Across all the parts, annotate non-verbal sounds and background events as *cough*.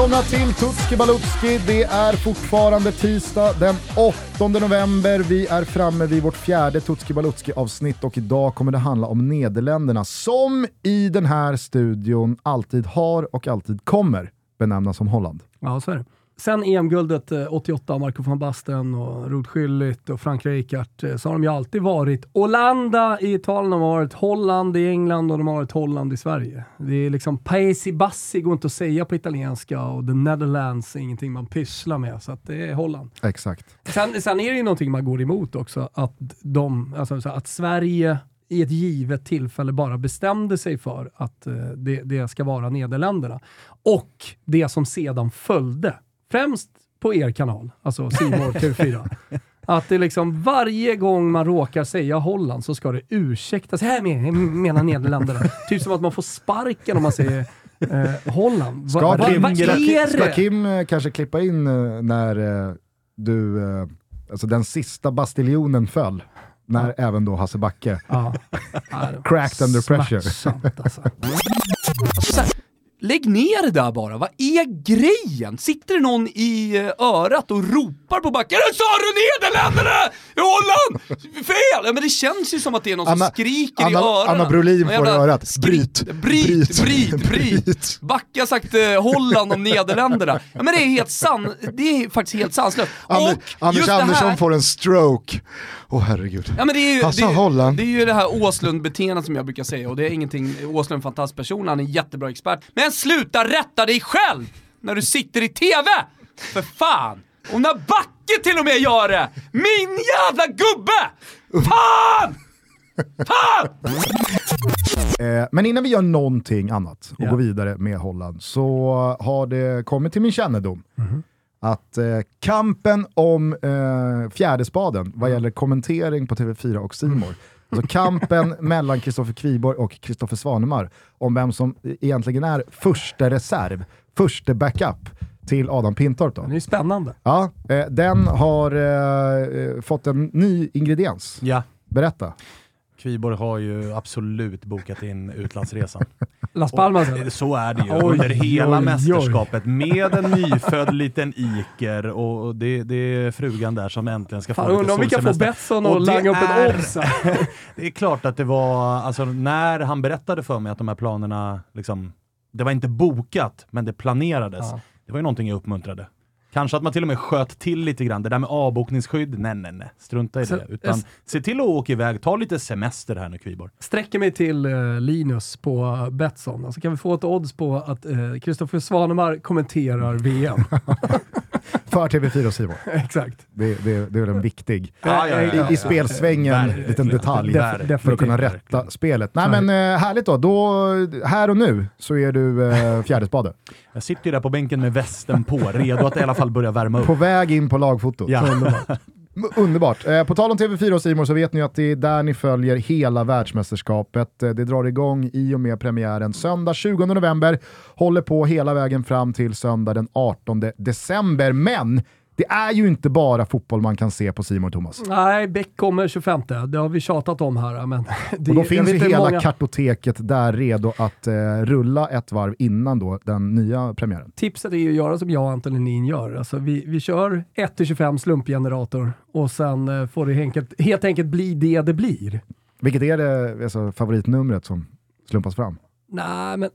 Välkomna till Tutski Balutski. Det är fortfarande tisdag den 8 november. Vi är framme vid vårt fjärde Tutski Balutski avsnitt och idag kommer det handla om Nederländerna som i den här studion alltid har och alltid kommer benämnas som Holland. Ja, så är det. Sen EM-guldet 88, eh, Marco van Basten och Schüllit och Frank Rijkaard, eh, så har de ju alltid varit Olanda i Italien, de har varit Holland i England och de har varit Holland i Sverige. Det är liksom Paesi Bassi går inte att säga på italienska och The Netherlands är ingenting man pysslar med, så att det är Holland. Exakt. Sen, sen är det ju någonting man går emot också, att, de, alltså, att Sverige i ett givet tillfälle bara bestämde sig för att uh, det, det ska vara Nederländerna. Och det som sedan följde främst på er kanal, alltså Simor TV4. Att det liksom varje gång man råkar säga Holland så ska det ursäktas. Här menar Nederländerna. typ som att man får sparken om man säger eh, Holland. Ska, va, Kim, va, ska, Kim eh, kanske klippa in eh, när eh, du, eh, alltså den sista bastiljonen föll? När ja. även då Hasse Backe ja. *laughs* cracked under pressure. Alltså. *laughs* Lägg ner det där bara, vad är grejen? Sitter det någon i eh, örat och ropar på backen “Sa du Nederländerna? Holland? Fel!” ja, men det känns ju som att det är någon Anna, som skriker Anna, i öronen. Anna Brolin får i örat. Bryt, bryt, bryt, bryt. Backe har sagt eh, Holland om Nederländerna. Ja, men det är helt sant, det är faktiskt helt sanslöst. Anders, Anders Andersson får en stroke. Åh oh, herregud. Ja, men det, är ju, det, Holland. det är ju det här Åslund-beteendet som jag brukar säga och det är ingenting, Åslund är en fantastisk person, han är en jättebra expert. Men sluta rätta dig själv när du sitter i TV! För fan! Och när Backe till och med gör det! Min jävla gubbe! Fan! Fan! Eh, men innan vi gör någonting annat och yeah. går vidare med Holland så har det kommit till min kännedom mm att eh, kampen om eh, fjärdespaden vad gäller kommentering på TV4 och Simor Alltså kampen *laughs* mellan Kristoffer Kviborg och Kristoffer Svanemar om vem som egentligen är första reserv, första backup till Adam Pintorp. Då. Det är spännande. Ja, eh, den har eh, fått en ny ingrediens. Ja. Berätta. Kviborg har ju absolut bokat in utlandsresan. *laughs* Las Palmas och, Så är det ju oj, under hela oj, mästerskapet oj. med en nyfödd liten Iker och det, det är frugan där som äntligen ska Fan, få Undrar om vi kan få Betsson att langa upp ett odds *laughs* Det är klart att det var, alltså när han berättade för mig att de här planerna, liksom, det var inte bokat, men det planerades. Ja. Det var ju någonting jag uppmuntrade. Kanske att man till och med sköt till lite grann. Det där med avbokningsskydd, nej nej nej. Strunta i det. Utan se till att åka iväg, ta lite semester här nu Kviborg. Sträcker mig till uh, Linus på Betsson. Alltså kan vi få ett odds på att Kristoffer uh, Svanemar kommenterar VM? *laughs* För TV4 och Simon. Exakt. Det, det, det är en viktig, ja, ja, ja, i, i spelsvängen, en liten detalj Def, för att kunna rätta spelet. Nej men uh, härligt då. då. Här och nu så är du uh, fjärdespade. Jag sitter ju där på bänken med västen på, redo att i alla fall börja värma upp. På väg in på lagfotot. Ja. *laughs* Underbart. Eh, på tal om TV4 och Simon så vet ni att det är där ni följer hela världsmästerskapet. Eh, det drar igång i och med premiären söndag 20 november, håller på hela vägen fram till söndag den 18 december. Men det är ju inte bara fotboll man kan se på Simon Thomas. Nej, Beck kommer 25. Det har vi tjatat om här. Men det, och då finns ju hela många... kartoteket där redo att eh, rulla ett varv innan då den nya premiären. Tipset är ju att göra som jag och Anton Lenin gör. Alltså vi, vi kör 1-25 slumpgenerator och sen eh, får det helt enkelt, helt enkelt bli det det blir. Vilket är det alltså, favoritnumret som slumpas fram? Nej, men...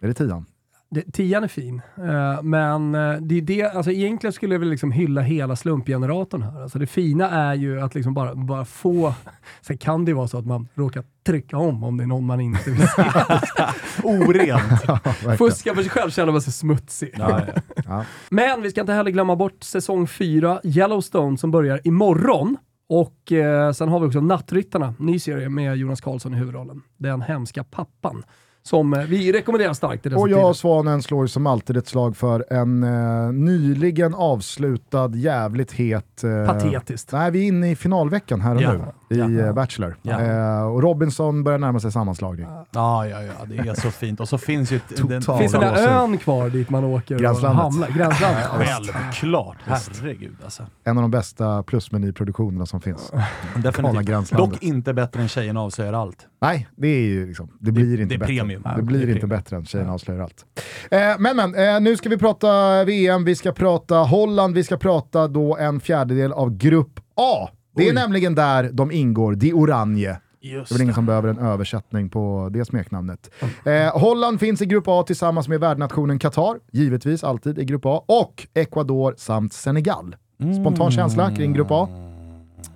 Är det tian? Det, tian är fin, uh, men uh, det är det, alltså egentligen skulle jag väl liksom hylla hela slumpgeneratorn här. Alltså det fina är ju att liksom bara, bara få, *laughs* sen kan det ju vara så att man råkar trycka om om det är någon man inte vill se. *laughs* Orent. *laughs* ja, Fuska för sig själv känner man sig smutsig. Ja, ja. Men vi ska inte heller glömma bort säsong 4, Yellowstone, som börjar imorgon. Och eh, sen har vi också Nattryttarna, ny serie med Jonas Karlsson i huvudrollen. Den hemska pappan som eh, vi rekommenderar starkt. I och jag och Svanen slår som alltid ett slag för en eh, nyligen avslutad, jävligt het... Eh, Patetiskt. Nej, vi är inne i finalveckan här och ja. nu i ja. Eh, Bachelor. Ja. Eh, och Robinson börjar närma sig sammanslagning. Ja, ja, ja, det är så fint. Och så finns ju... Den, finns den där ön kvar dit man åker Gränslandet. och hamnar? Gränslandet. Självklart, herregud alltså. En av de bästa plusmenyproduktionerna som finns. Definitivt. Dock inte bättre än Tjejerna avslöjar allt. Nej, det, är ju liksom, det blir det, inte det bättre. Ju. Det blir inte bättre än tjejerna avslöjar allt. Eh, men men, eh, nu ska vi prata VM, vi ska prata Holland, vi ska prata då en fjärdedel av Grupp A. Det är Oj. nämligen där de ingår, de Oranje. Just Det är väl ingen som behöver en översättning på det smeknamnet. Eh, Holland finns i Grupp A tillsammans med värdnationen Qatar, givetvis alltid i Grupp A, och Ecuador samt Senegal. Spontan känsla kring Grupp A?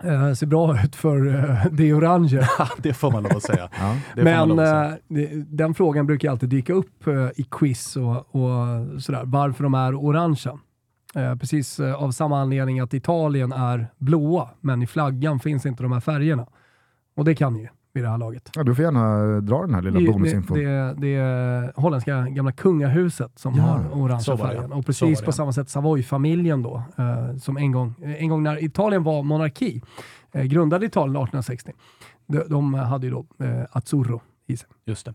Eh, ser bra ut för eh, det orange. *laughs* det får man lov att säga. *laughs* Ja. Men att säga. eh, den frågan brukar alltid dyka upp eh, i quiz och, och sådär, varför de är orangea. Eh, precis eh, av samma anledning att Italien är blåa, men i flaggan finns inte de här färgerna. Och det kan ni ju vid det här laget. Ja, du får gärna dra den här lilla Det, det, bonusinfon. det, det är holländska gamla kungahuset som Ja, har orange färgen. Och precis på samma sätt Savoy-familjen då, eh, som en gång, en gång när Italien var monarki, eh, grundade Italien 1860. De, de hade ju då eh, Azzurro i sig. Just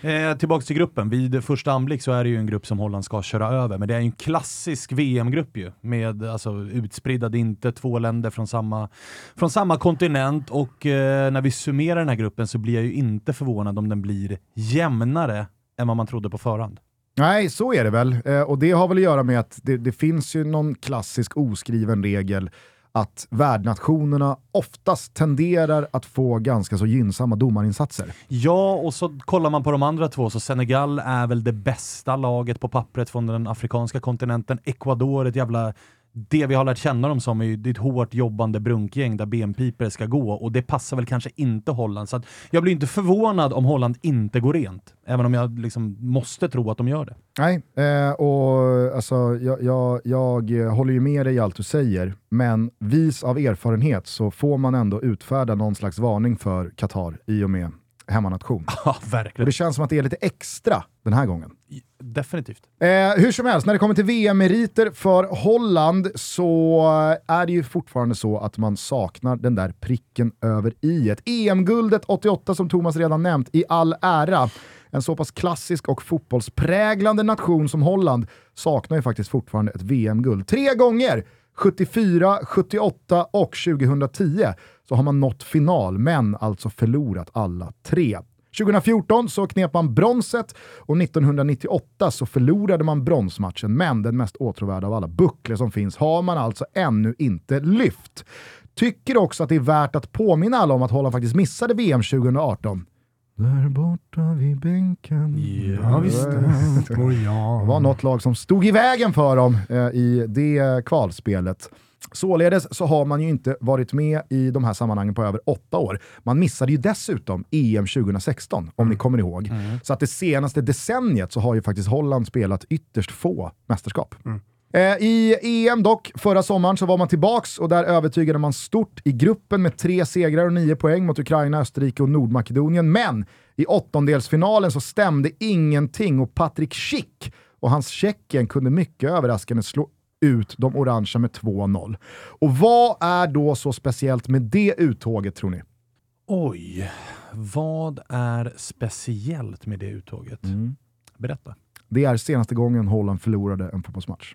det. Eh, tillbaks till gruppen. Vid första anblick så är det ju en grupp som Holland ska köra över, men det är ju en klassisk VM-grupp ju. Med alltså, utspridda, det är inte två länder från samma, från samma kontinent och eh, när vi summerar den här gruppen så blir jag ju inte förvånad om den blir jämnare än vad man trodde på förhand. Nej, så är det väl. Eh, och det har väl att göra med att det, det finns ju någon klassisk oskriven regel att värdnationerna oftast tenderar att få ganska så gynnsamma domarinsatser. Ja, och så kollar man på de andra två, så Senegal är väl det bästa laget på pappret från den afrikanska kontinenten. Ecuador, ett jävla... Det vi har lärt känna dem som är ju ett hårt jobbande brunkgäng där benpipare ska gå och det passar väl kanske inte Holland. Så att jag blir inte förvånad om Holland inte går rent, även om jag liksom måste tro att de gör det. Nej, eh, och alltså, jag, jag, jag eh, håller ju med dig i allt du säger, men vis av erfarenhet så får man ändå utfärda någon slags varning för Qatar i och med hemmanation. *laughs* Ja, Och verkligen. det känns som att det är lite extra den här gången. Definitivt. Eh, hur som helst, när det kommer till VM-meriter för Holland så är det ju fortfarande så att man saknar den där pricken över i ett. EM-guldet 88 som Thomas redan nämnt, i all ära. En så pass klassisk och fotbollspräglande nation som Holland saknar ju faktiskt fortfarande ett VM-guld. Tre gånger! 74, 78 och 2010 så har man nått final, men alltså förlorat alla tre. 2014 så knep man bronset och 1998 så förlorade man bronsmatchen, men den mest åtråvärda av alla bucklor som finns har man alltså ännu inte lyft. Tycker också att det är värt att påminna alla om att Holland faktiskt missade VM 2018. Där borta vid bänken. Ja, visst. *laughs* Det var något lag som stod i vägen för dem eh, i det kvalspelet. Således så har man ju inte varit med i de här sammanhangen på över åtta år. Man missade ju dessutom EM 2016, om ni kommer ihåg. Så att det senaste decenniet så har ju faktiskt Holland spelat ytterst få mästerskap. Eh, I EM dock, förra sommaren, så var man tillbaks och där övertygade man stort i gruppen med tre segrar och nio poäng mot Ukraina, Österrike och Nordmakedonien. Men i åttondelsfinalen så stämde ingenting och Patrik Schick och hans Tjeckien kunde mycket överraskande slå ut de orangea med 2-0. Och vad är då så speciellt med det uttåget tror ni? Oj, vad är speciellt med det uttåget? Berätta. Det är senaste gången Holland förlorade en fotbollsmatch.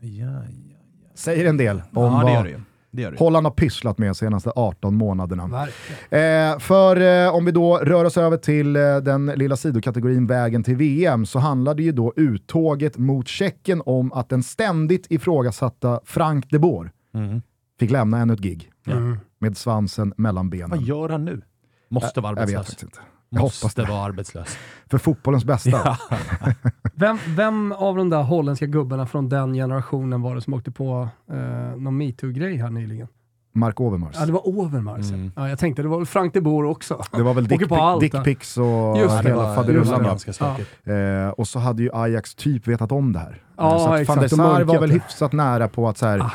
Ja, ja. Säger en del om ja vad det. Holland har pysslat med de senaste 18 månaderna. Eh, för eh, om vi då rör oss över till eh, den lilla sidokategorin vägen till VM så handlade ju då uttåget mot Tjeckien om att den ständigt ifrågasatta Frank de Boer Mm. fick lämna ännu ett gig Mm. med svansen mellan benen. Vad gör han nu? Måste vara Jag vet arbetslös. faktiskt inte. Jag hoppas Måste det. vara arbetslös. För fotbollens bästa. Ja. *laughs* Vem, vem av de där holländska gubbarna från den generationen var det som åkte på eh, någon metoo-grej här nyligen? Mark Overmars. Ja, det var Overmars. Mm. Ja, jag tänkte det var väl Frank de Boer också. Det var väl Åker dick, dickpics och Just det, hela faderullan. stökigt. Eh, och så hade ju Ajax typ vetat om det här. Ja, Eh, så att exakt. van der De Sar var väl hyfsat nära på att så här, Ah.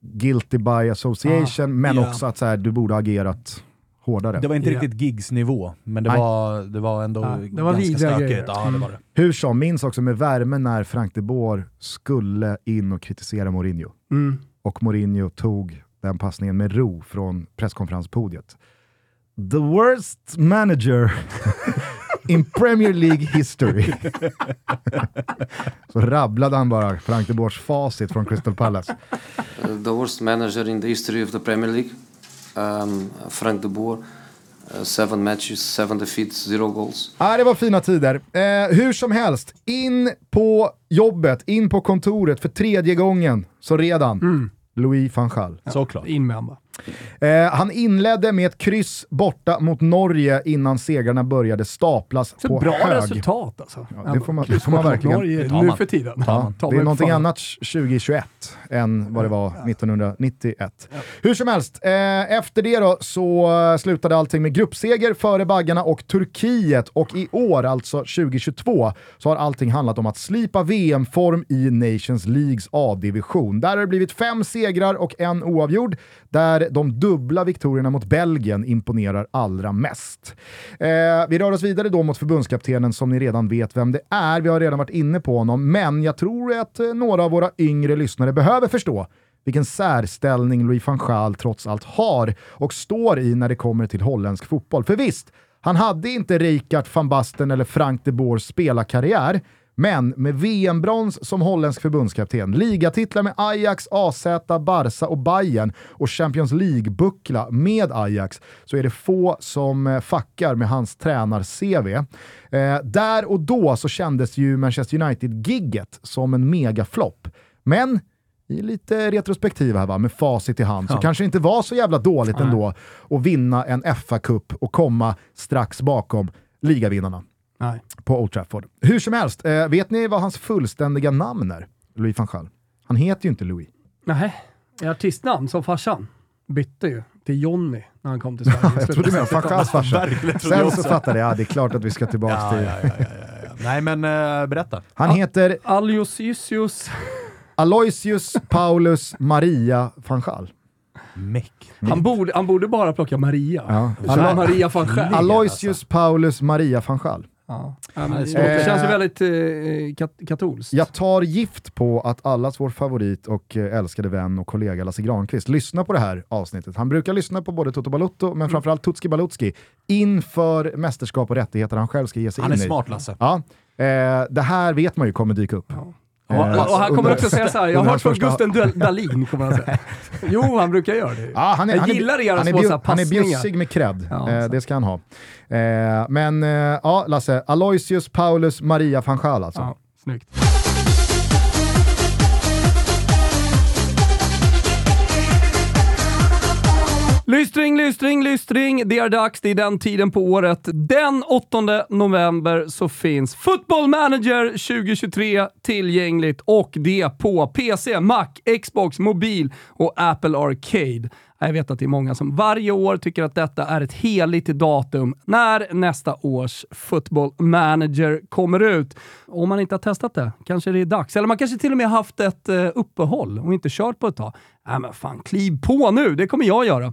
guilty by association, men Ja. också att så här, du borde ha agerat hårdare. Det var inte Ja. riktigt gigs-nivå, men det Nej. var, det var ändå Ja, det var ganska stökigt. Ja, det var det. Hur som, minns också med värme när Frank de Boer skulle in och kritisera Mourinho. Mm. Och Mourinho tog den passningen med ro från presskonferenspodiet. The worst manager *laughs* in Premier League history. *laughs* Så rabblade han bara Frank de Boers facit från Crystal Palace. Uh, the worst manager in the history of the Premier League, um, Frank de Boer. Uh, seven matches, seven defeats, zero goals. Ja, det var fina tider. Eh, hur som helst, in på jobbet, in på kontoret för tredje gången, så redan. Mm. Louis van Gaal. Såklart. In med honom Eh, han inledde med ett kryss borta mot Norge innan segrarna började staplas Så på bra hög. resultat alltså. Ja, det får man, det får man verkligen. Norge, nu för tiden. Ja, det är någonting annat 2021 än vad det var 1991. Hur som helst, eh, efter det då så eh, slutade allting med gruppseger före baggarna och Turkiet och i år, alltså 2022, så har allting handlat om att slipa VM-form i Nations Leagues A-division. Där har det blivit fem segrar och en oavgjord, där de dubbla viktorierna mot Belgien imponerar allra mest. Eh, vi rör oss vidare då mot förbundskaptenen som ni redan vet vem det är. Vi har redan varit inne på honom, men jag tror att eh, några av våra yngre lyssnare behöver förstå vilken särställning Louis van Gaal trots allt har och står i när det kommer till holländsk fotboll. För visst, han hade inte Rijkaard van Basten eller Frank de Boers spelarkarriär, men med VM-brons som holländsk förbundskapten, ligatitlar med Ajax, AZ, Barca och Bayern och Champions League-buckla med Ajax så är det få som eh, fuckar med hans tränar-CV. Eh, där och då så kändes ju Manchester United-gigget som en megaflopp. Men i lite retrospektiv här va, med facit i hand, så Ja. kanske det inte var så jävla dåligt Nej. ändå att vinna en FA-cup och komma strax bakom ligavinnarna Nej. på Old Trafford. Hur som helst, eh, vet ni vad hans fullständiga namn är? Louis van Gaal. Han heter ju inte Louis. Nej, är artistnamn som farsan. Bytte ju till Johnny när han kom till Sverige. *laughs* Jag trodde med van Gaals farsa. Sen så fattade jag, ja, det är klart att vi ska tillbaka Ja, till... ja, ja, ja, ja, ja. Nej men eh, berätta. Han heter Aloysius. Aloysius Paulus Maria van Gaal. Meck. Han borde, han borde bara plocka Maria. Ja. Maria van Gaal. Aloysius Paulus Maria van Gaal. Ja. Ja, men det är det känns ju Eh, väldigt eh, kat katolskt. Jag tar gift på att allas vår favorit och eh, älskade vän och kollega Lasse Granqvist lyssnar på det här avsnittet. Han brukar lyssna på både Toto Balutto, Mm. men framförallt Tutski Balutski, inför mästerskap och rättigheter han själv ska ge sig Han är in i. smart Lasse. Ja, eh, det här vet man ju kommer dyka upp. Ja. Eh, Och, han kommer också säga såhär, jag har hört från Gusten Dahlin, kommer han säga. *laughs* Jo, han brukar göra det. Ja, han är, jag han gillar era små här han är passningar. bjussig med cred. Ja, eh, det ska han ha. Eh, men eh, ja, Lasse, Aloysius Paulus Maria van Gaal alltså. Ja, snyggt. Lystring, lystring, lystring. Det är dags. Det är den tiden på året. Den 8 november så finns Football Manager 2023 tillgängligt och det på PC, Mac, Xbox, mobil och Apple Arcade. Jag vet att det är många som varje år tycker att detta är ett heligt datum när nästa års Football Manager kommer ut. Om man inte har testat det, kanske det är dags. Eller man kanske till och med haft ett eh, uppehåll och inte kört på ett tag. Nej men fan, kliv på nu, det kommer jag göra.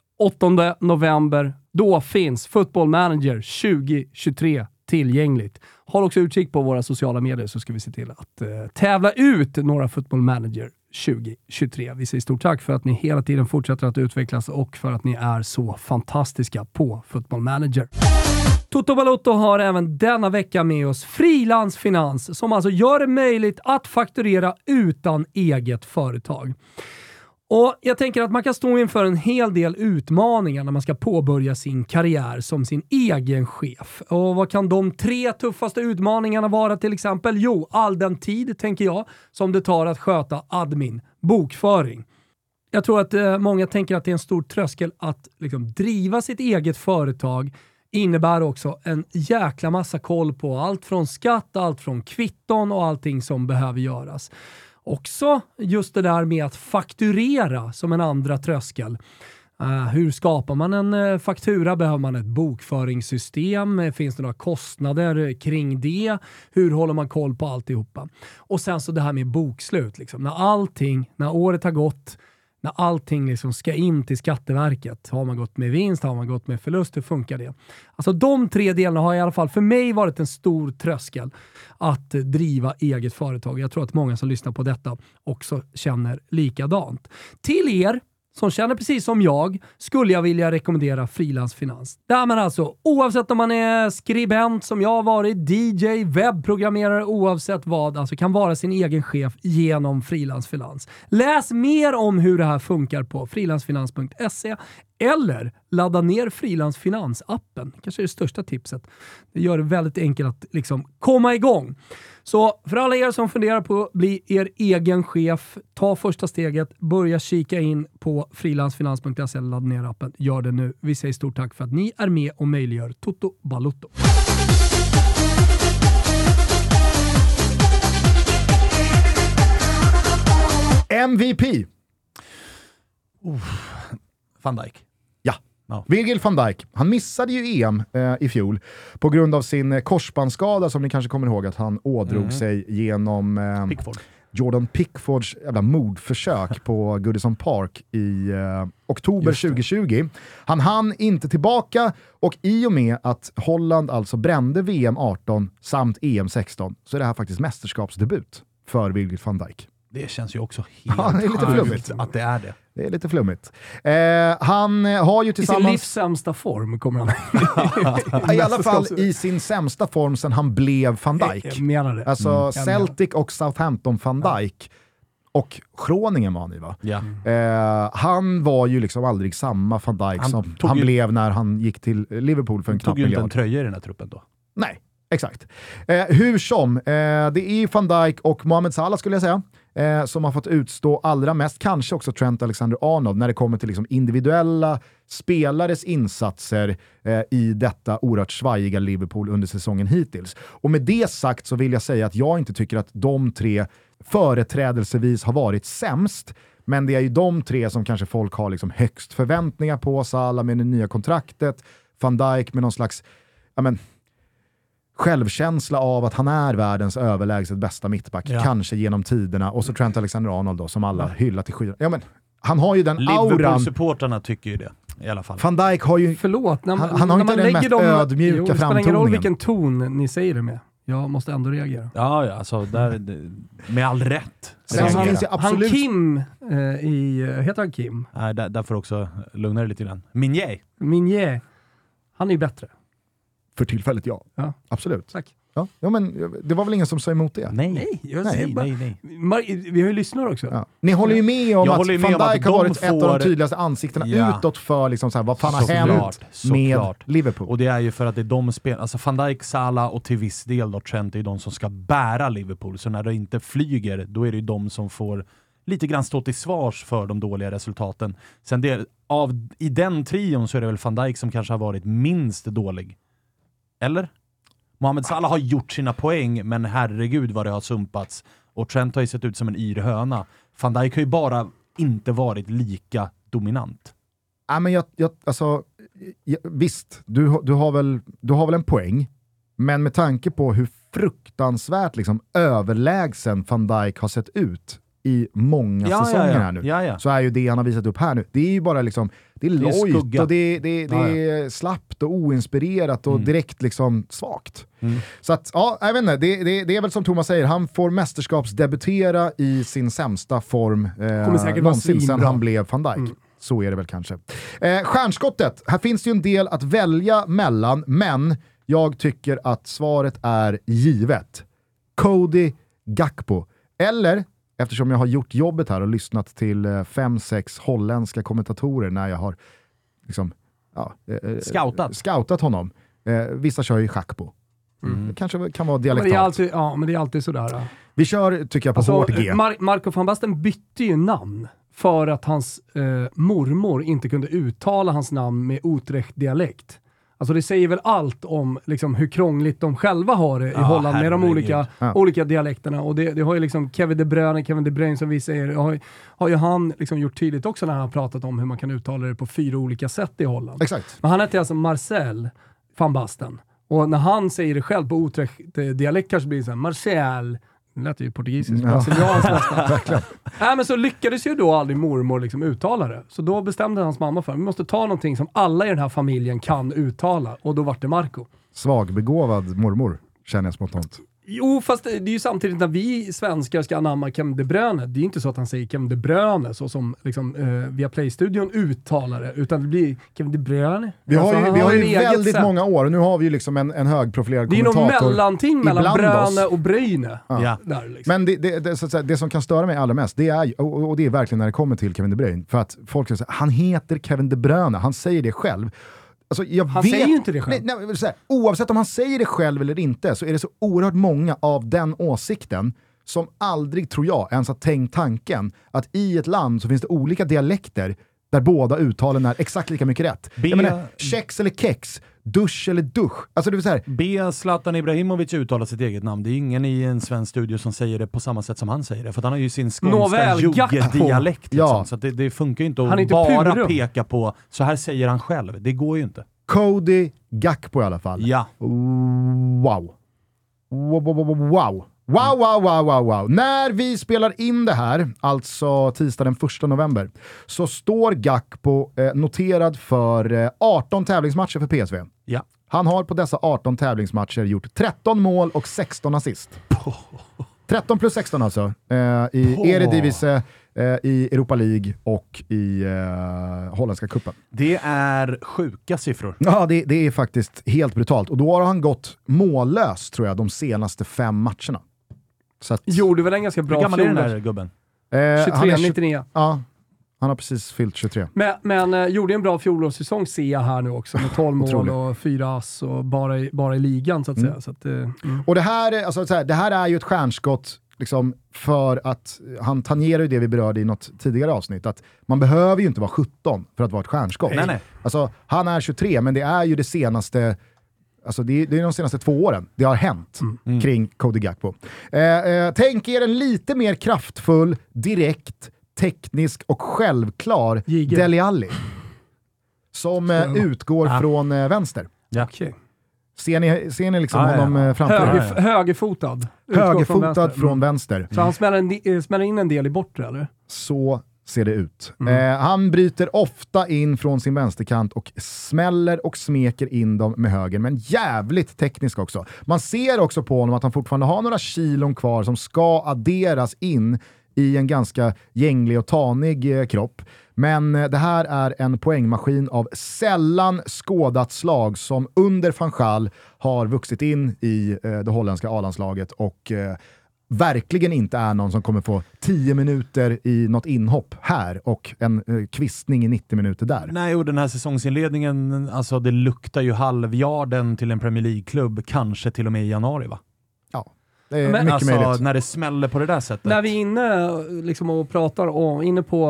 8 november, då finns Football Manager 2023 tillgängligt. Håll också utkik på våra sociala medier så ska vi se till att eh, tävla ut några Football Manager 2023. Vi säger stort tack för att ni hela tiden fortsätter att utvecklas och för att ni är så fantastiska på Football Manager. Toto Balotto har även denna vecka med oss Frilansfinans som alltså gör det möjligt att fakturera utan eget företag. Och Jag tänker att man kan stå inför en hel del utmaningar när man ska påbörja sin karriär som sin egen chef. Och Vad kan de tre tuffaste utmaningarna vara till exempel? Jo, all den tid, tänker jag, som det tar att sköta admin, bokföring. Jag tror att eh, många tänker att det är en stor tröskel att liksom, driva sitt eget företag innebär också en jäkla massa koll på allt från skatt, allt från kvitton och allting som behöver göras. Också just det där med att fakturera som en andra tröskel. Uh, hur skapar man en uh, faktura? Behöver man ett bokföringssystem? Eh, finns det några kostnader kring det? Hur håller man koll på alltihopa? Och sen så det här med bokslut. Liksom. När allting, när året har gått, när allting liksom ska in till Skatteverket. Har man gått med vinst? Har man gått med förlust? Hur funkar det? Alltså de tre delarna har i alla fall för mig varit en stor tröskel att driva eget företag. Jag tror att många som lyssnar på detta också känner likadant. Till er som känner precis som jag skulle jag vilja rekommendera Frilansfinans. Där man alltså, oavsett om man är skribent som jag har varit, DJ, webbprogrammerare, oavsett vad, alltså kan vara sin egen chef genom Frilansfinans. Läs mer om hur det här funkar på frilansfinans.se eller ladda ner frilansfinansappen. kanske är det största tipset. Det gör det väldigt enkelt att liksom komma igång. Så för alla er som funderar på att bli er egen chef, ta första steget, börja kika in på frilansfinans.se eller ladda ner appen. Gör det nu. Vi säger stort tack för att ni är med och möjliggör Toto Balutto. MVP. Van Dijk. Ja. Virgil van Dijk, han missade ju EM eh, i fjol på grund av sin eh, korsbandsskada som ni kanske kommer ihåg att han ådrog Mm. sig genom eh, Pickford. Jordan Pickfords jävla mordförsök på *laughs* Goodison Park i eh, oktober Just det. 2020. Han hann inte tillbaka och i och med att Holland alltså brände VM 18 samt EM 16 så är det här faktiskt mästerskapsdebut för Virgil van Dijk. Det känns ju också *laughs* helt Ja, det är lite sjukt flummigt. att det är det. Det är lite flummigt. Eh, han eh, har ju I sin tillsammans... livs sämsta form kommer han. I alla *laughs* fall i sin sämsta form sen han blev van Dijk. Jag menar det. Alltså Mm. Celtic och Southampton van Dijk. Och Groningen var han i va? Ja. Eh, han var ju liksom aldrig samma van Dijk Han som han ju- blev när han gick till Liverpool för en Han knapp tog ju inte en miljard. tröja i den här truppen då. Nej, exakt. Eh, hur som, eh, det är van Dijk och Mohamed Salah skulle jag säga, eh, som har fått utstå allra mest, kanske också Trent Alexander-Arnold, när det kommer till liksom individuella spelares insatser eh, i detta oerhört svajiga Liverpool under säsongen hittills. Och med det sagt så vill jag säga att jag inte tycker att de tre företrädelsevis har varit sämst, men det är ju de tre som kanske folk har liksom högst förväntningar på. Salah med det nya kontraktet, van Dijk med någon slags ja, men, självkänsla av att han är världens överlägset bästa mittback, Ja. kanske genom tiderna. Och så Trent Alexander-Arnold då, som alla hyllar till skyarna. Ja, men, han har ju den auran. Liverpool-supportrarna tycker ju det i alla fall. Van Dijk har ju... Förlåt, när, Han- man- han har när inte man den lägger mest dem, ödmjuka jo, Det spelar ingen roll framtoningen. vilken ton ni säger det med. Jag måste ändå reagera. Ja, ja, alltså där, med all rätt. Sen Han, Kim eh, i... Heter han Kim? Nej, där, där får du också lugna dig lite grann. Minier. Minje. Han är ju bättre. För tillfället ja. Ja. Absolut. Tack. Ja. Ja, men, det var väl ingen som sa emot det? Nej, Nej, jag Nej, bara... nej. nej. Mar- Vi har ju lyssnare också. Ja. Ni håller ju med om Jag att med van att Dijk har varit ett av de får- tydligaste ansiktena Ja. utåt för liksom så här, vad fan har hänt med såklart. Liverpool. Och det är ju för att det är de spel, alltså van Dijk, Salah och till viss del då Trent är ju de som ska bära Liverpool. Så när det inte flyger, då är det ju de som får lite grann stå till svars för de dåliga resultaten. Sen det, av, i den trion så är det väl van Dijk som kanske har varit minst dålig. Eller? Mohamed Salah har gjort sina poäng, men herregud vad det har sumpats. Och Trent har ju sett ut som en yr höna. Van Dijk har ju bara inte varit lika dominant. Ja, men jag, jag, alltså, jag, visst, du, har- du, har väl, du har väl en poäng, men med tanke på hur fruktansvärt liksom, överlägsen van Dijk har sett ut i många säsonger här nu, Ja, ja. så är ju det han har visat upp här nu, det är ju bara liksom, det är är lojt och det, det, det Ja, är slappt och oinspirerat och Mm. direkt liksom svagt. Mm. Så att, ja, jag vet inte, det, det, det är väl som Thomas säger, han får mästerskapsdebutera i sin sämsta form eh, någonsin sedan han blev van Dijk. Mm. Så är det väl kanske. Eh, stjärnskottet, här finns det ju en del att välja mellan, men jag tycker att svaret är givet. Cody Gakpo. Eller, eftersom jag har gjort jobbet här och lyssnat till eh, fem, sex holländska kommentatorer när jag har liksom, ja, eh, eh, Scoutat. scoutat honom. Eh, vissa kör ju Gakpo. Mm. Det kanske kan vara Men det är dialektalt. alltid, ja, men det är alltid sådär. Vi kör, tycker jag, på Alltså, hårt G. Mar- Marco van Basten bytte ju namn för att hans eh, mormor inte kunde uttala hans namn med Utrecht-dialekt. Alltså det säger väl allt om liksom, hur krångligt de själva har det i Ja, Holland med de olika, Ja. olika dialekterna. Och det, det har ju liksom Kevin De Bruyne, Kevin De Bruyne som vi säger, har, ju- har ju han liksom gjort tydligt också när han har pratat om hur man kan uttala det på fyra olika sätt i Holland. Exakt. Men han heter alltså Marcel van Basten. Och när han säger det själv på Utrecht-dialekt kanske blir det såhär Marcel. Det lät ju portugisiskt, Ja. brasilianskt nästan. *laughs* Nej, men så lyckades ju då aldrig mormor liksom uttala det. Så då bestämde hans mamma för att vi måste ta någonting som alla i den här familjen kan uttala. Och då vart det Marco. Svagbegåvad mormor, känner jag spontant. Jo, fast det det är ju samtidigt när vi svenskar ska anamma Kevin De Bruyne, det är ju inte så att han säger Kevin De Bruyne så som liksom, eh, via Play-studion uttalar det, utan det blir Kevin De Bruyne. Vi har Alltså, ju, vi har en ju väldigt sätt. många år, och nu har vi ju liksom en, en högprofilerad Det är ju något kommentator. mellanting mellan Bröne oss. och Bröjne. Ja. Där, liksom. Men det, det, det, så att säga, det som kan störa mig allra mest, det är, och, och det är verkligen när det kommer till Kevin De Bruyne, för att folk säger han heter Kevin De Bruyne, han säger det själv. Alltså, jag Han vet, säger ju inte det själv. Nej, nej, här, oavsett om han säger det själv eller inte, så är det så oerhört många av den åsikten som aldrig, tror jag, ens har tänkt tanken att i ett land så finns det olika dialekter där båda uttalen är exakt lika mycket rätt. Jag menar, kex eller kex, dusch eller dusch. Alltså det vill säga, Be Zlatan Ibrahimovic uttala sitt eget namn. Det är ingen i en svensk studio som säger det på samma sätt som han säger det. För att han har ju sin skånska jugge-dialekt. Liksom. Ja. Så att det, det funkar ju inte Han att inte bara purum. peka på så här säger han själv. Det går ju inte. Cody Gakpo i alla fall. Ja. Wow. Wow, wow, wow, wow. Wow, wow, wow, wow, wow. När vi spelar in det här, alltså tisdag den 1 november, så står Gakpo eh, noterad för eh, 18 tävlingsmatcher för PSV. Ja. Han har på dessa 18 tävlingsmatcher gjort 13 mål och 16 assist. *laughs* 13 plus 16 alltså. Eh, I. Eredivisie, eh, i Europa League och i eh, Holländska cupen. Det är sjuka siffror. Ja, det, det är faktiskt helt brutalt. Och då har han gått mållös, tror jag, de senaste fem matcherna. Så att, Gjorde väl en ganska Hur bra gammal är den där gubben? eh, han 23, är tju- 99. Ja, han har precis fyllt 23. Men, men eh, gjorde en bra fjolårssäsong ser jag här nu också med 12 mål och 4 ass och bara i, bara i ligan så att säga. Så att, eh, mm. Och det här, är- alltså, så här, det här är ju ett stjärnskott liksom, för att han tangerar ju det vi berörde i något tidigare avsnitt, att man behöver ju inte vara 17 för att vara ett stjärnskott. Nej, nej. Alltså, han är 23, men det är ju det senaste Alltså det, är, det är de senaste två åren det har hänt Mm. kring Cody Gakpo. Eh, eh, tänk er en lite mer kraftfull, direkt, teknisk och självklar Giger. Dele Alli. Som eh, utgår Ja. från eh, vänster. Ja. Okej. Ser ni, ser ni liksom Ja, ja, honom ja. eh, framför er? Höger, högerfotad. Utgår Högerfotad vänster. från Mm. vänster. Så han smäller, eh, smäller in en del i bortre eller? Så ser det ut. Mm. Eh, han bryter ofta in från sin vänsterkant och smäller och smeker in dem med höger, men jävligt teknisk också. Man ser också på honom att han fortfarande har några kilon kvar som ska adderas in i en ganska gänglig och tanig eh, kropp. Men eh, det här är en poängmaskin av sällan skådat slag som under van Gaal har vuxit in i eh, det holländska A-landslaget och eh, verkligen inte är någon som kommer få 10 minuter i något inhopp här och en eh, kvistning i 90 minuter där. Nej, och den här säsongsinledningen, alltså det luktar ju halvjarden till en Premier League-klubb, kanske till och med i januari va? Det är Men mycket alltså, möjligt. när det smäller på det där sättet. När vi är inne liksom, och pratar om, inne på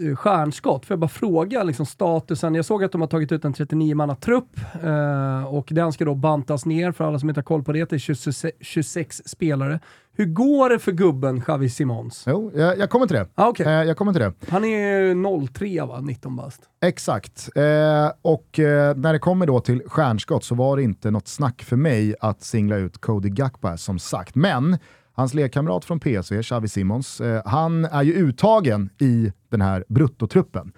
uh, stjärnskott, får jag bara fråga liksom, statusen. Jag såg att de har tagit ut en 39-manna-trupp eh, och den ska då bantas ner, för alla som inte har koll på det, till 26, 26 spelare. Hur går det för gubben Xavi Simons? Jo, jag, jag kommer till det. Ah, okay. Eh, jag kommer till det. Han är 03 va, 19 bast. Exakt. Eh, och eh, när det kommer då till stjärnskott så var det inte något snack för mig att singla ut Cody Gakpo här, som sagt. Men hans lekkamrat från PSV, Xavi Simons, eh, han är ju uttagen i den här bruttotruppen.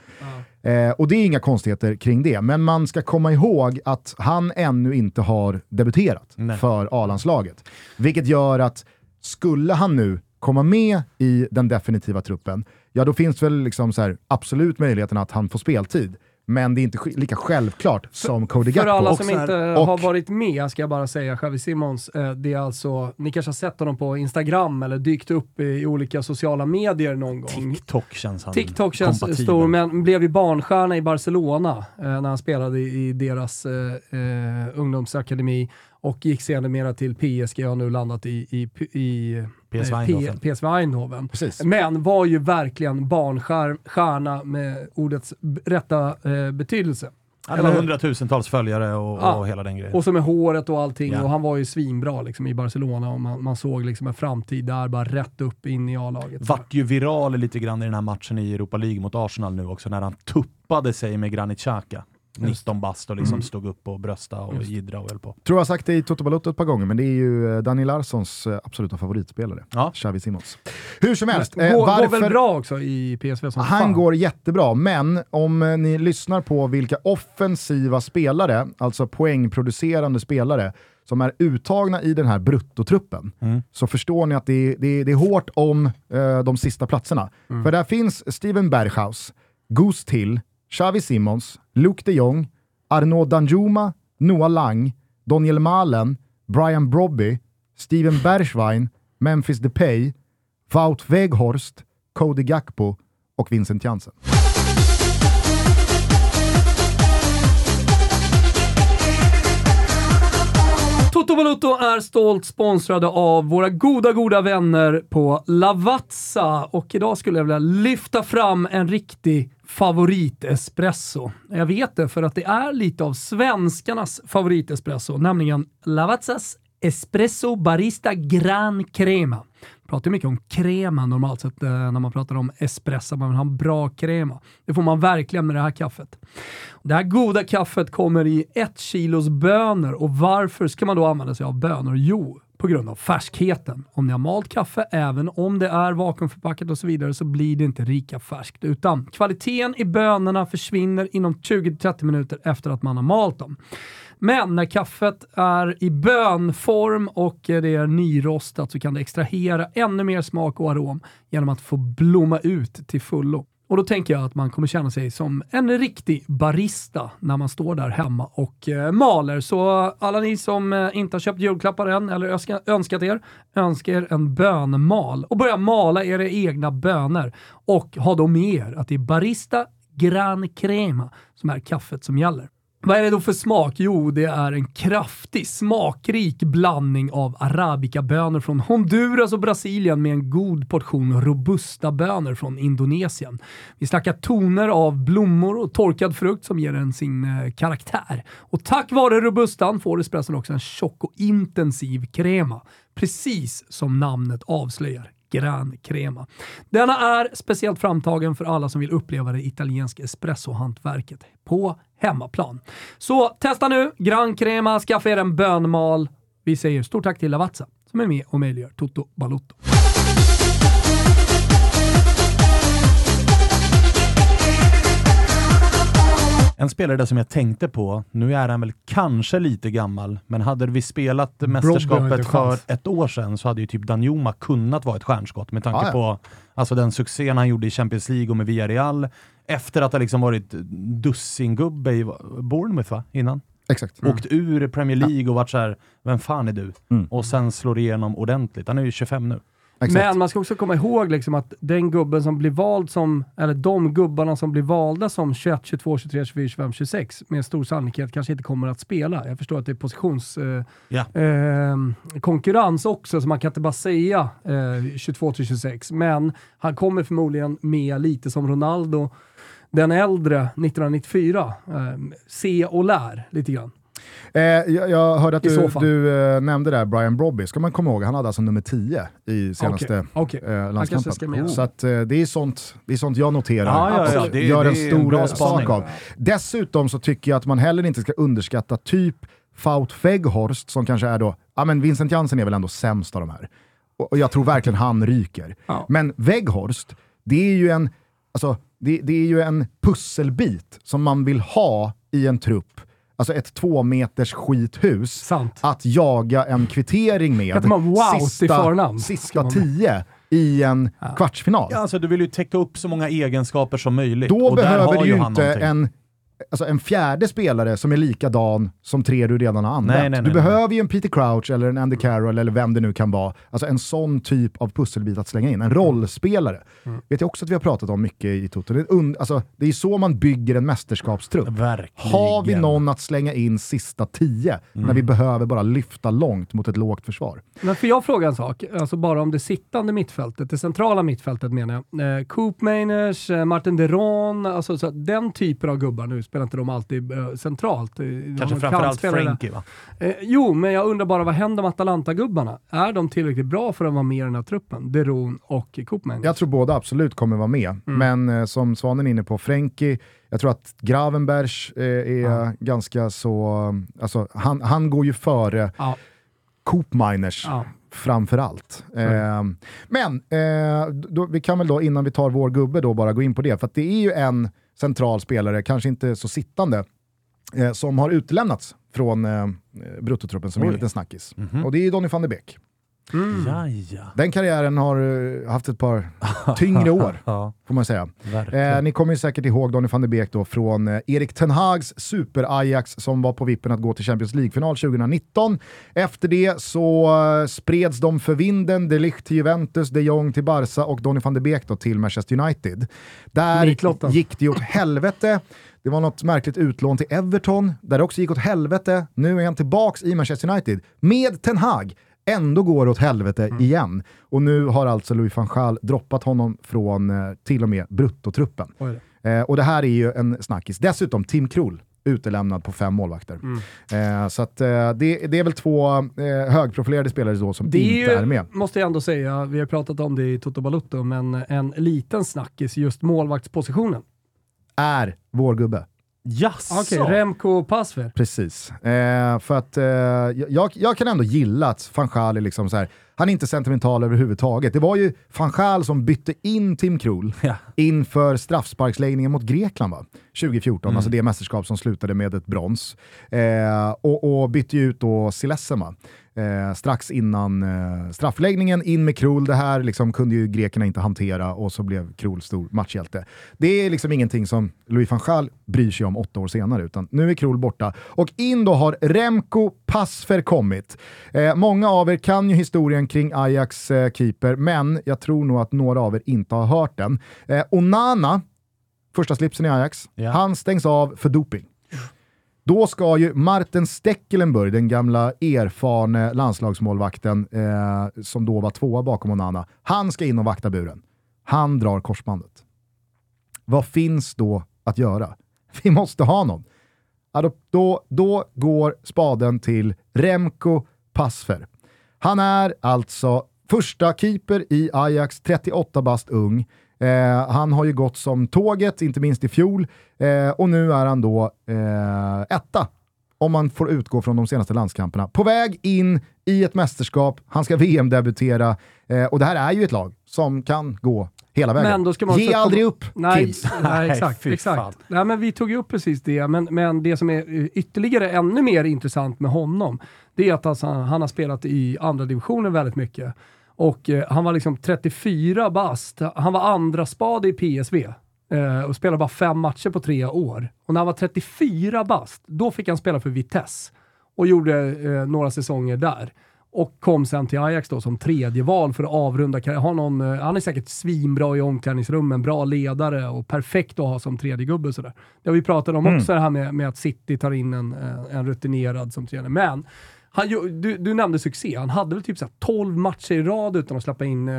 Eh, och det är inga konstigheter kring det, men man ska komma ihåg att han ännu inte har debuterat Nej. för A-landslaget. Vilket gör att skulle han nu komma med i den definitiva truppen, ja då finns väl liksom så här, absolut möjligheten att han får speltid. Men det är inte lika självklart som Cody För Gakpo. alla Och som inte och- har varit med ska jag bara säga, Xavi Simons, eh, det är alltså, ni kanske har sett honom på Instagram eller dykt upp i olika sociala medier någon gång. TikTok känns han TikTok känns kompatibel. stor, men blev ju barnstjärna i Barcelona eh, när han spelade i, i deras eh, eh, ungdomsakademi och gick sedermera till PSG och har nu landat i, i, i PSV eh, Eindhoven. PSV Eindhoven. Men var ju verkligen barnstjärna med ordets rätta eh, betydelse. Han Eller- hundratusentals följare och, Ja. och hela den grejen. Och så med håret och allting. Ja. Och han var ju svinbra liksom, i Barcelona och man, man såg liksom en framtid där, bara rätt upp in i A-laget. Vart ju viral lite grann i den här matchen i Europa League mot Arsenal nu också, när han tuppade sig med Granit Xhaka. 19 bast och liksom stod upp och brösta och jiddra och höll på. Tror jag har sagt det i Toto Balotto ett par gånger, men det är ju eh, Daniel Larssons eh, absoluta favoritspelare. Ja. Xavi Simons. Hur som helst, går, eh, går varför... väl bra också i PSV som Han fan. går jättebra, men om eh, ni lyssnar på vilka offensiva spelare, alltså poängproducerande spelare, som är uttagna i den här bruttotruppen, Mm. så förstår ni att det är, det är, det är hårt om eh, de sista platserna. För där finns Steven Berghaus, Goose Till, Xavi Simons, Luke de Jong, Arnaud Danjuma, Noah Lang, Daniel Malen, Brian Brobby, Steven Bergwijn, Memphis Depay, Wout Weghorst, Cody Gakpo och Vincent Jansen. Toto Balotto är stolt sponsrade av våra goda, goda vänner på Lavazza. Och idag skulle jag vilja lyfta fram en riktig favoritespresso. Jag vet det för att det är lite av svenskarnas favoritespresso, nämligen Lavazzas Espresso Barista Gran Crema. Man pratar mycket om crema normalt sett eh, när man pratar om espresso. Man vill ha en bra crema. Det får man verkligen med det här kaffet. Det här goda kaffet kommer i ett kilos bönor och varför ska man då använda sig av bönor? Jo, på grund av färskheten. Om ni har malt kaffe, även om det är vakuumförpackat och så vidare, så blir det inte lika färskt. Utan kvaliteten i bönorna försvinner inom 20-30 minuter efter att man har malt dem. Men när kaffet är i bönform och det är nyrostat så kan det extrahera ännu mer smak och arom genom att få blomma ut till fullo. Och då tänker jag att man kommer känna sig som en riktig barista när man står där hemma och eh, maler. Så alla ni som eh, inte har köpt julklappar än eller önska, önskat er, önskar er en bönmal och börja mala era egna bönor. Och ha då med er att det är Barista Gran Crema som är kaffet som gäller. Vad är det då för smak? Jo, det är en kraftig, smakrik blandning av arabica-bönor från Honduras och Brasilien med en god portion robusta bönor från Indonesien. Vi snackar toner av blommor och torkad frukt som ger den sin eh, karaktär. Och tack vare robustan får espresson också en tjock och intensiv krema. Precis som namnet avslöjar. Gran Crema. Denna är speciellt framtagen för alla som vill uppleva det italienska espressohantverket på hemmaplan. Så testa nu Gran Crema, skaffa er en bönmal. Vi säger stort tack till Lavazza som är med och möjliggör Toto Balotto. En spelare där som jag tänkte på, nu är han väl kanske lite gammal, men hade vi spelat mästerskapet för ett år sedan så hade ju typ Danjuma kunnat vara ett stjärnskott med tanke Ja, ja. på alltså den succén han gjorde i Champions League och med Villarreal. Efter att ha liksom varit dussingubbe i Bournemouth va? innan. Exakt. Åkt ur Premier League och varit så här, vem fan är du? Mm. Och sen slår igenom ordentligt. Han är ju 25 nu. Exakt. Men man ska också komma ihåg liksom att den gubben som blir vald som, eller de gubbarna som blir valda som 21, 22, 23, 24, 25, 26 med stor sannolikhet kanske inte kommer att spela. Jag förstår att det är positionskonkurrens eh, konkurrens också, så man kan inte bara säga eh, 22 till 26. Men han kommer förmodligen med lite som Ronaldo, den äldre 1994. Eh, se och lär lite grann. Eh, jag, jag hörde att du, du eh, nämnde där Brian Brobby, ska man komma ihåg, han hade alltså nummer 10 i senaste Okej, okej. eh, landskampen. Så att, eh, det, är sånt, det är sånt jag noterar Ja, ja, ja. och Det- gör det en stor sak av. Dessutom så tycker jag att man heller inte ska underskatta typ Faut Weghorst som kanske är då, ja men Vincent Jansen är väl ändå sämst av de här. Och, och jag tror verkligen han ryker. Ja. Men Weghorst, det är ju en, alltså, det, det är ju en pusselbit som man vill ha i en trupp. Alltså ett två meters skithus Sant. att jaga en kvittering med man wow sista, förnamn? sista tio i en kvartsfinal. Ja, alltså, du vill ju täcka upp så många egenskaper som möjligt. Då behöver du ju inte någonting. en, alltså en fjärde spelare som är likadan som tre du redan har använt. Nej, nej, nej, du nej. behöver ju en Peter Crouch eller en Andy Carroll eller vem det nu kan vara. Alltså en sån typ av pusselbit att slänga in. En rollspelare. Mm. Vet jag också att vi har pratat om mycket i Toto. Det är, und- alltså, det är så man bygger en mästerskapstrupp. Verkligen. Har vi någon att slänga in sista tio Mm. när vi behöver bara lyfta långt mot ett lågt försvar? Men får jag fråga en sak? Alltså bara om det sittande mittfältet, det centrala mittfältet menar jag. Eh, Coop Mainers, eh, Martin Deron, alltså den typen av gubbar nu spelar inte de alltid uh, centralt. Kanske framförallt Frenkie va? Uh, jo, men jag undrar bara vad händer med Atalanta-gubbarna? Är de tillräckligt bra för att vara med i den här truppen? Deron och Koopman? Jag tror båda absolut kommer vara med, mm. men uh, som Svanen är inne på, Frenkie, jag tror att Gravenbergs är ja. ganska så, alltså han, han går ju före ja. Coopminers. Ja framförallt. Eh, men eh, då, vi kan väl då, innan vi tar vår gubbe, då bara gå in på det. För det är ju en central spelare, kanske inte så sittande, eh, som har utelämnats från eh, bruttotruppen som Oj. är en liten snackis. Mm -hmm. Och det är Donny van de Beek. Mm. Ja, ja. Den karriären har uh, haft ett par tyngre *laughs* år, ja. får man säga. Eh, ni kommer ju säkert ihåg Donny van de Beek då från eh, Erik Ten Hags super-Ajax som var på vippen att gå till Champions League-final 2019. Efter det så uh, spreds de för vinden, de Ligt till Juventus, de Jong till Barca och Donny van de Beek då till Manchester United. Där gick det åt helvete. Det var något märkligt utlån till Everton, där det också gick åt helvete. Nu är han tillbaks i Manchester United med Ten Hag ändå går åt helvete mm. igen. Och nu har alltså Louis van Gaal droppat honom från eh, till och med bruttotruppen. Eh, och det här är ju en snackis. Dessutom Tim Krul utelämnad på fem målvakter. Mm. Eh, så att, eh, det, det, är väl två eh, högprofilerade spelare då som det inte är, är med. måste jag ändå säga, vi har pratat om det i Toto Balutto, men en liten snackis, just målvaktspositionen. Är vår gubbe. Jaså? Okej, okay, Remco Pasver. Precis. Eh, för att eh, jag, jag kan ändå gilla att van Gaal är liksom så här, han är inte sentimental överhuvudtaget. Det var ju van Gaal som bytte in Tim Krul ja. inför straffsparksläggningen mot Grekland va? 2014, mm. alltså det mästerskap som slutade med ett brons. Eh, och, och, bytte ju ut då Silesema eh, strax innan eh, straffläggningen. In med Krul, det här liksom kunde ju grekerna inte hantera och så blev Krul stor matchhjälte. Det är liksom ingenting som Louis van Gaal bryr sig om åtta år senare, utan nu är Krul borta. Och in då har Remco Pasfer kommit. Eh, många av er kan ju historien kring Ajax eh, keeper, men jag tror nog att några av er inte har hört den. Eh, Onana, första slipsen i Ajax, ja. han stängs av för doping. Då ska ju Martin Stekelenburg, den gamla erfarne landslagsmålvakten eh, som då var tvåa bakom Onana, han ska in och vakta buren. Han drar korsbandet. Vad finns då att göra? *laughs* Vi måste ha någon. Då, då, då går spaden till Remco Passfer. Han är alltså första keeper i Ajax, 38 bast ung. Eh, han har ju gått som tåget, inte minst i fjol, eh, och nu är han då eh, etta om man får utgå från de senaste landskamperna. På väg in i ett mästerskap, han ska VM-debutera eh, och det här är ju ett lag som kan gå hela vägen. Men då ska man Ge aldrig upp, nej, kids! Nej, exakt. exakt. Nej, men vi tog ju upp precis det, men, men det som är ytterligare ännu mer intressant med honom, det är att alltså, han har spelat i andra divisionen väldigt mycket. Och eh, han var liksom 34 bast. Han var andra spade i PSV eh, och spelade bara fem matcher på tre år. Och när han var 34 bast, då fick han spela för Vitesse och gjorde eh, några säsonger där. Och kom sen till Ajax då som tredje val för att avrunda karriären. Eh, han är säkert svinbra i omklädningsrummen, bra ledare och perfekt att ha som tredje gubbe sådär. Det har vi pratat om mm. också, det här med, med, att City tar in en, eh, en rutinerad som tränare. Men han, du, du nämnde succé. Han hade väl typ så 12 matcher i rad utan att släppa in eh,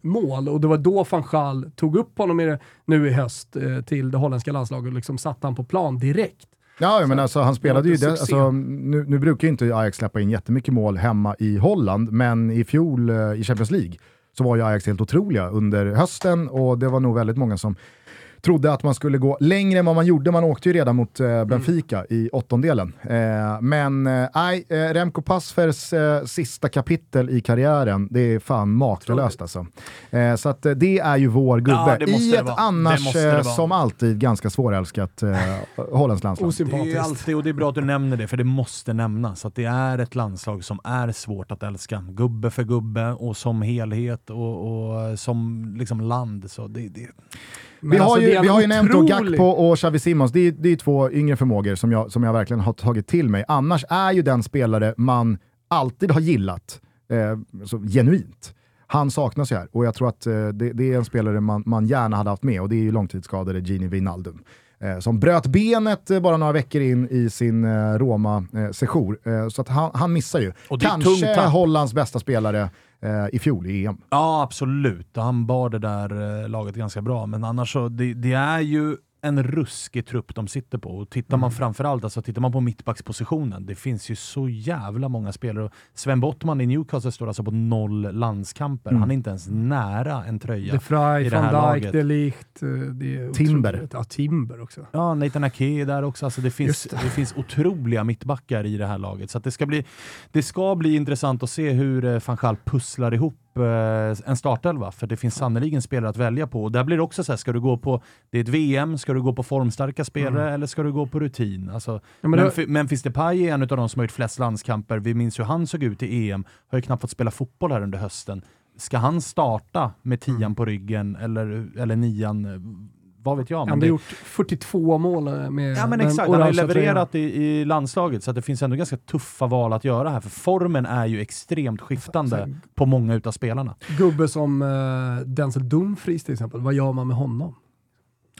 mål och det var då van Gaal tog upp honom i, nu i höst eh, till det holländska landslaget och liksom satte han på plan direkt. Ja, så, men alltså, han spelade ju, det, alltså, nu, nu brukar ju inte Ajax släppa in jättemycket mål hemma i Holland, men i fjol eh, i Champions League så var ju Ajax helt otroliga under hösten och det var nog väldigt många som trodde att man skulle gå längre än vad man gjorde. Man åkte ju redan mot eh, mm. Benfica mm. i åttondelen. Eh, men eh, nej, eh, Remco Passfers eh, sista kapitel i karriären, det är fan makalöst alltså. Eh, så att, det är ju vår gubbe. Ja, I ett annars, som alltid, ganska svårälskat eh, holländskt landslag. Det är alltid, och det är bra att du nämner det, för det måste nämnas att det är ett landslag som är svårt att älska. Gubbe för gubbe och som helhet och, och som liksom land. Så det, det vi har, alltså, ju, vi har ju nämnt då Gakpo och Xavi Simons, det är, det är två yngre förmågor som jag, som jag verkligen har tagit till mig. Annars är ju den spelare man alltid har gillat, eh, så genuint. Han saknas ju här och jag tror att eh, det, det, är en spelare man, man gärna hade haft med och det är ju långtidsskadade Gini Wijnaldum. Eh, som bröt benet eh, bara några veckor in i sin eh, Roma-sejour. Eh, så att han, han missar ju. Kanske Hollands bästa spelare eh, i fjol i EM. Ja, absolut. Han bar det där eh, laget ganska bra, men annars så, det, det är ju en ruskig trupp de sitter på. Och tittar man Mm. framförallt, alltså tittar man på mittbackspositionen, det finns ju så jävla många spelare. Sven Bottman i Newcastle står alltså på noll landskamper. Mm. Han är inte ens nära en tröja. De Vrij, i det här van Dijk, laget. De Ligt. eh, Det är Timber. otroligt. Ja, Timber också. Ja, Nathan Ake är där också. Alltså det, finns, Just det. det. finns otroliga mittbackar i det här laget. Så att det, ska bli, det ska bli intressant att se hur eh, van Gaal pusslar ihop eh, en startelva. För det finns sannoliken spelare att välja på. Och där blir det också så här, ska du gå på, det är ett VM, ska du gå på formstarka spelare eller ska du gå på rutin? Alltså, Ja, men det- Memf- Memphis Depay är en av de som har gjort flest landskamper. Vi minns hur han såg ut i EM. Har ju knappt fått spela fotboll här under hösten. Ska han starta med tian på ryggen eller, eller nian? Vad vet jag. Han har gjort 42 mål eh, med Ja men exakt, han har ju levererat i, i landslaget så att det finns ändå ganska tuffa val att göra här. För formen är ju extremt skiftande Så- på många utav spelarna. Gubbe som uh, Denzel Dumfries till exempel, vad gör man med honom?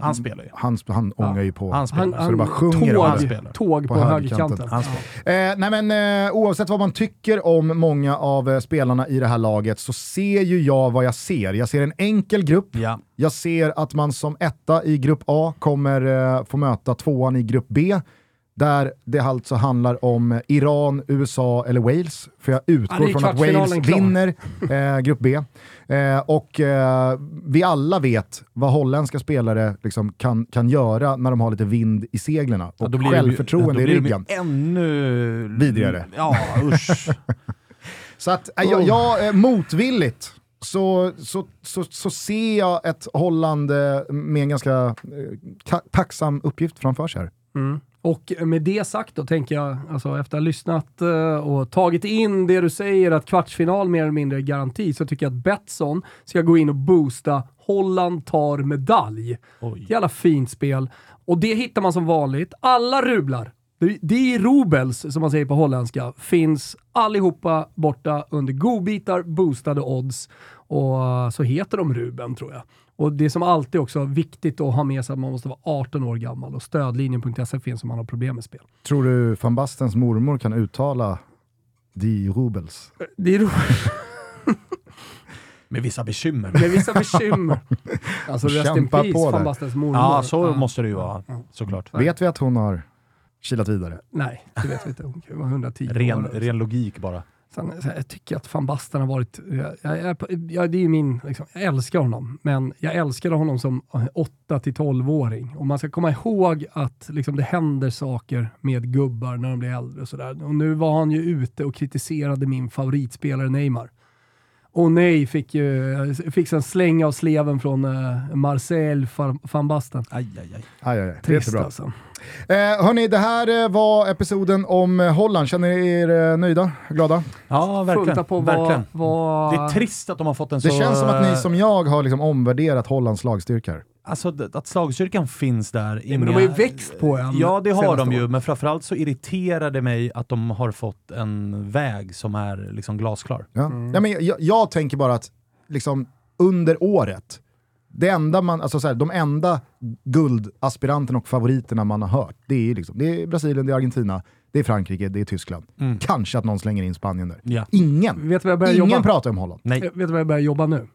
Han spelar ju. Han, han ångar ju på. Han spelar. Han, Så det bara sjunger tåg, om han spelar. tåg på, På högerkanten. högerkanten. Han spelar. Eh, nej men, eh, oavsett vad man tycker om många av eh, spelarna i det här laget så ser ju jag vad jag ser. Jag ser en enkel grupp. Ja. Jag ser att man som etta i grupp A kommer eh, få möta tvåan i grupp B. Där det alltså handlar om Iran, USA eller Wales. För jag Ja, utgår från att Wales klar. vinner eh, grupp B. Eh, och eh, vi alla vet vad holländska spelare liksom kan, kan göra när de har lite vind i seglen och Ja, då blir de självförtroende då i blir de ju ryggen. Ännu... Vidrigare. Ja, usch. *laughs* Så att, äh, jag, jag eh, motvilligt så, så, så, så ser jag ett Holland eh, med en ganska eh, ta- tacksam uppgift framför sig här. Mm. Och med det sagt då tänker jag, alltså efter att ha lyssnat eh, och tagit in det du säger att kvartsfinal mer eller mindre är garanti, så tycker jag att Betsson ska gå in och boosta Holland tar medalj. Oj. Jävla fint spel. Och det hittar man som vanligt. Alla rublar, det- är rubels som man säger på holländska, finns allihopa borta under godbitar, boostade odds. Och eh, så heter de Ruben tror jag. Och det är som alltid också viktigt att ha med sig att man måste vara 18 år gammal och stödlinjen.se finns om man har problem med spel. Tror du van Bastens mormor kan uttala Die Rubels? Det är roligt Med vissa bekymmer. med vissa bekymmer. *laughs* Alltså rest in peace på van Bastens mormor. Ja, så Ja. måste det ju vara. Såklart. Vet vi att hon har kilat vidare? Nej, det vet vi inte. Hon kan vara 110 Ren, år. ren logik bara. Sen, här, jag tycker att van Basten har varit, jag, jag, jag, det är min, liksom, jag älskar honom, men jag älskade honom som 8-12-åring. Och man ska komma ihåg att liksom, det händer saker med gubbar när de blir äldre och sådär. Och nu var han ju ute och kritiserade min favoritspelare Neymar. Och nej, fick ju fick en släng av sleven från uh, Marcel van- Basten. Aj, aj, aj. Aj, aj, aj. Det Trist alltså. Eh, hörni, det här eh, var episoden om eh, Holland. Känner ni er eh, nöjda? Glada? Ja, verkligen. Vad, verkligen. vad... Det är trist att de har fått en Det så... känns som att ni eh, som jag har liksom omvärderat Hollands slagstyrkor. Alltså att slagstyrkan finns där. Ja, men de har ju växt på en Ja, det har de ju, åren. men framförallt så irriterar det mig att de har fått en väg som är liksom glasklar. Ja. Ja, men jag, jag tänker bara att liksom, under året, det enda man, alltså så här, de enda guldaspiranterna och favoriterna man har hört, det är, liksom, det är Brasilien, det är Argentina, det är Frankrike, det är Tyskland. Kanske att någon slänger in Spanien där. Ja. Ingen, jag ingen jobba? pratar om Holland. Nej. Vet du vad jag börjar jobba nu?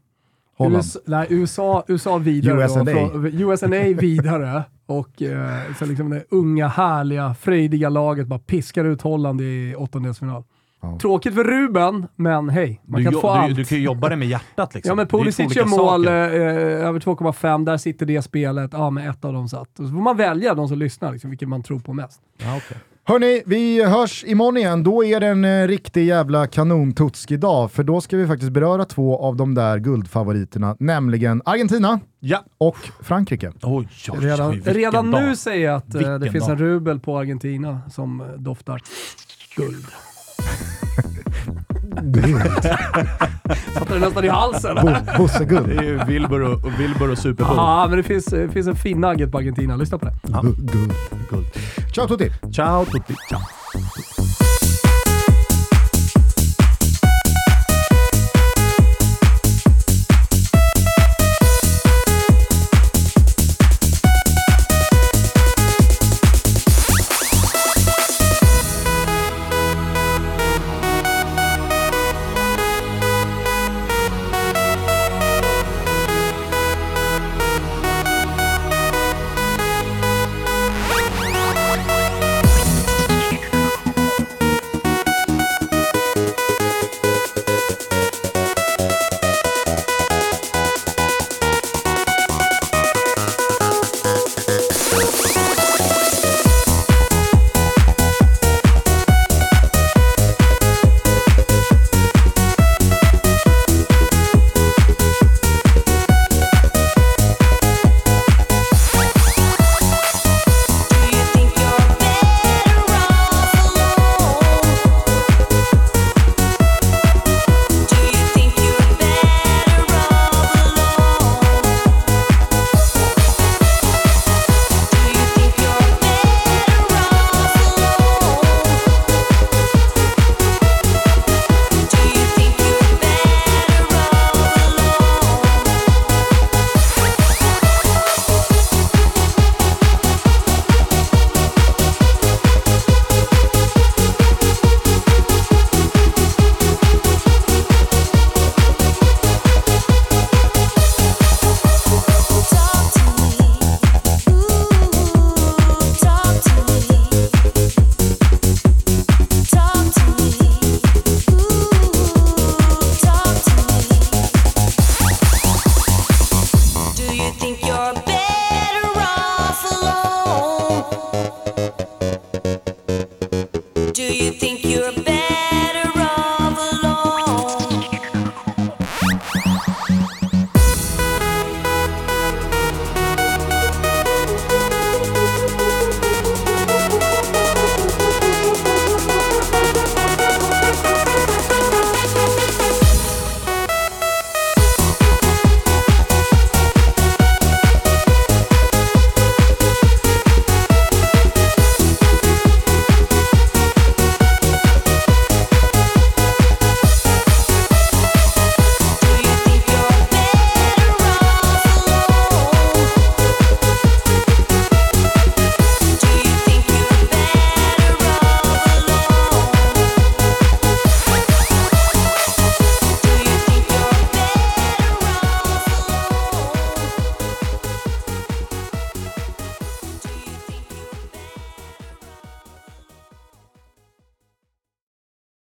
Holland. USA, nej, USA, USA vidare. USA. Då, från, USA vidare. Och eh, så liksom det unga, härliga, frejdiga laget bara piskar ut Holland i åttondelsfinal. Ja. Tråkigt för Ruben, men hej, man Du, kan jo- få du, allt. du kan ju jobba det med hjärtat liksom. ja men Pulisic två gör mål, eh, över 2,5, där sitter det spelet. Ja, men ett av dem satt. Och så får man välja de som lyssnar, liksom, vilken man tror på mest. Ja, okej. Hörni, vi hörs imorgon igen. Då är det en eh, riktig jävla kanontutsk dag, för då ska vi faktiskt beröra två av de där guldfavoriterna, nämligen Argentina Ja. och Frankrike. Oj, oj, oj, Redan, vilken redan dag. nu säger jag att eh, det finns dag. en rubel på Argentina som eh, doftar guld. *laughs* Satte det nästan i halsen. Bo- Bosse Guld. Det är ju Wilbur och, och, Wilbur och Super Bowl. Ja, men det finns, det finns en fin nugget på Argentina. Lyssna på det. Ja. Guld. Guld. Ciao tutti! Ciao tutti. Ciao.